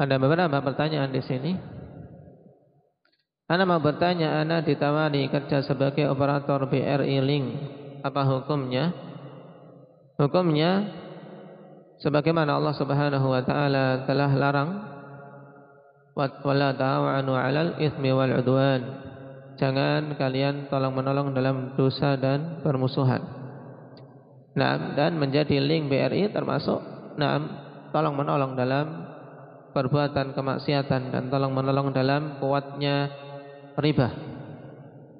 Ada beberapa pertanyaan di sini. Ana mau bertanya, Ana ditawari kerja sebagai operator BRI Link. Apa hukumnya? Hukumnya sebagaimana Allah Subhanahu wa taala telah larang wala ta'awanu 'alal itsmi wal 'udwan. Jangan kalian tolong-menolong dalam dosa dan permusuhan. Nah, dan menjadi link BRI termasuk nah, tolong-menolong dalam perbuatan kemaksiatan dan tolong-menolong dalam kuatnya riba.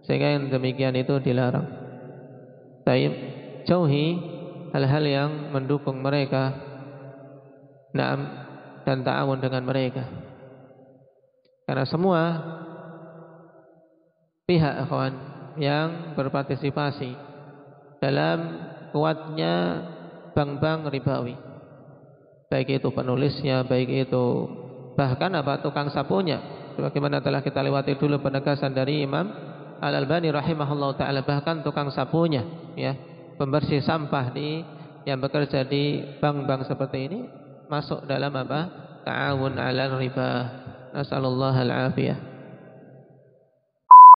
Sehingga yang demikian itu dilarang. Taib jauhi hal-hal yang mendukung mereka Naam dan ta'awun dengan mereka. Karena semua pihak kawan yang berpartisipasi dalam kuatnya bank-bank ribawi. Baik itu penulisnya, baik itu bahkan apa tukang sapunya. Sebagaimana telah kita lewati dulu penegasan dari Imam Al-Albani rahimahullah taala. Bahkan tukang sapunya ya pembersih sampah di yang bekerja di bank-bank seperti ini masuk dalam apa? Ta'awun 'ala riba nasallallahu al-afiyah